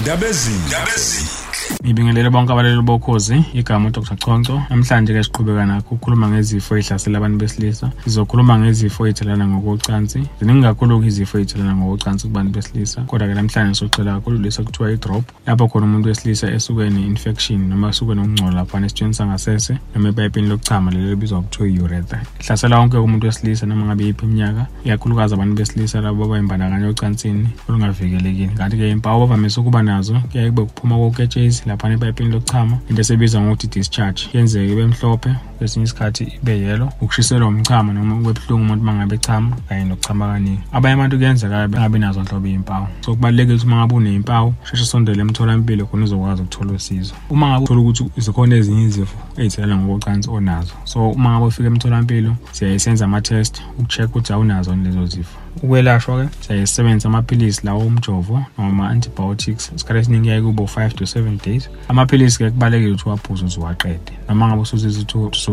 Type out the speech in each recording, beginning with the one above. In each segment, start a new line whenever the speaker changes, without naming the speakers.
ndabezini ndabezini
Ngibingelele bonke abaleli bokhozi igama uDr. Chonco namhlanje ke siqhubeka nakho ukukhuluma ngezifo ezihlasela abantu besilisa. Sizokhuluma ngezifo ezithelana ngokocansi. Ziningi kakhulu izifo ezithelana ngokocansi kubantu besilisa. Kodwa ke namhlanje socela kakhulu lesa kuthiwa i-drop lapho khona umuntu wesilisa esuke ne-infection noma esuke nokungcola laphana esithweni sangasese noma epayipini lokuchama lelo libizwa kuthiwa i-urethra ihlasela wonke umuntu wesilisa noma ngabe yiphi iminyaka ikakhulukazi abantu besilisa labo abayimbandakanya ocansini olungavikelekile. Kanti-ke impawu bavamise ukuba nazo kuyaye kube kuphuma koketshezi laphana epayipini lokuchama into esebizwa ngokuthi discharge. Yenzeke ibe mhlophe kwesinye isikhathi ibe yelo ukushiselwa umchamo noma kube buhlungu umuntu mangabe echama kanye nokuchama kaningi. Abanye abantu kuyenzeka bengabi nazo nhlobo iy'mpawu. So kubalulekile ukuthi uma ngabe uney'mpawu sheshe sondele emtholampilo khona uzokwazi ukuthola usizo. Uma ngabe uthola ukuthi zikhona ezinye izifo ey'thelela ngokocansi onazo. So uma ngabe ufika emtholampilo siyayisenza ama-test uku-check ukuthi awunazo lezo zifo. Ukwelashwa-ke siyayisebenzisa amaphilisi lawo umjovo noma ama-antibiotics. Isikhathi esiningi yaye kubo 5 to 7 days. Amaphilisi-ke kubalulekile ukuthi uwaphuze uze uwaqede. Noma ngabe usuzizwa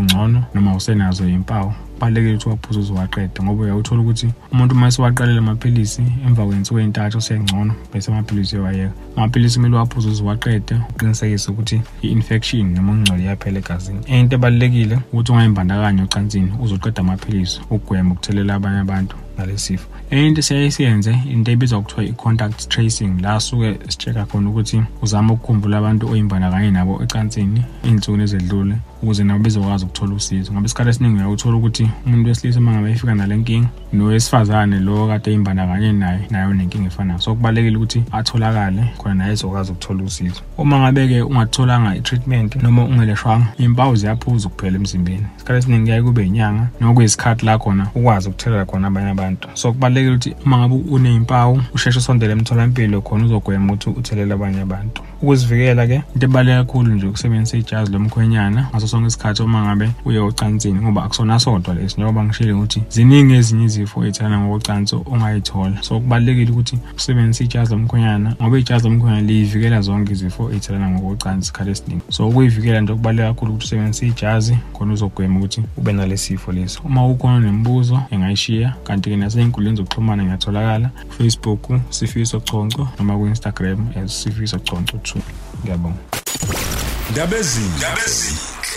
ukuthi usungcono noma usenazo iy'mpawu kubalulekile ukuthi uwaphuze uze uwaqede ngoba uyawuthola ukuthi umuntu uma esewaqalele amaphilisi emva kwensuku ey'ntathu usengcono bese amaphilisi uyawayeka amaphilisi kumele uwaphuze uze uwaqede uqinisekise ukuthi i-infection noma ukungcola iyaphela egazini. Enye into ebalulekile ukuthi ungayimbandakanye ocansini uzoqeda amaphilisi ukugwema ukuthelela abanye abantu ngalesifo enye into siyaye siyenze into ebizwa kuthiwa i-contact tracing la suke si-check-a khona ukuthi uzama ukukhumbula abantu oyimbandakanye nabo ecansini iy'nsukwini ezedlule ukuze nabo bezokwazi ukuthola usizo. Ngoba isikhathi esiningi uyawuthola ukuthi umuntu wesilisa uma ngabe efika nale nkinga nowesifazane lo kade eyimbandakanye naye nayo nenkinga efanayo. So kubalulekile ukuthi atholakale khona naye ezokwazi ukuthola usizo. Uma ngabe-ke ungatholanga i-treatment noma ungeleshwanga iy'mpawu ziyaphuza ukuphela emzimbeni. Isikhathi esiningi kuyaye kube inyanga noma kuyisikhathi la khona ukwazi ukuthelela khona abanye abantu. So kubalulekile ukuthi uma ngabe uney'mpawu usheshe usondele emtholampilo khona uzogwema ukuthi uthelele abanye abantu. Ukuzivikela-ke into ebaluleke kakhulu nje ukusebenzisa ijazi lomkhwenyana ngaso sonke isikhathi uma ngabe uye ocansini ngoba akusona sodwa lesi njengoba ngishile ukuthi ziningi ezinye izifo ey'thelana ngokocansi ongayithola. So kubalulekile ukuthi usebenzise ijazi lomkhwenyana ngoba ijazi lomkhwenyana liyivikela zonke izifo ey'thelana ngokocansi isikhathi esiningi. So ukuyivikela nje kubaluleke kakhulu ukuthi usebenzise ijazi khona uzogwema ukuthi ube nale sifo lesi. Uma ukhona nemibuzo engayishiya kanti-ke nasey'nkundleni zokuxhumana ngiyatholakala. Facebook sifiso chonco noma ku-instagram as sifiso chonco 2 ngiyabonga.
Ndabezini. Ndabezini.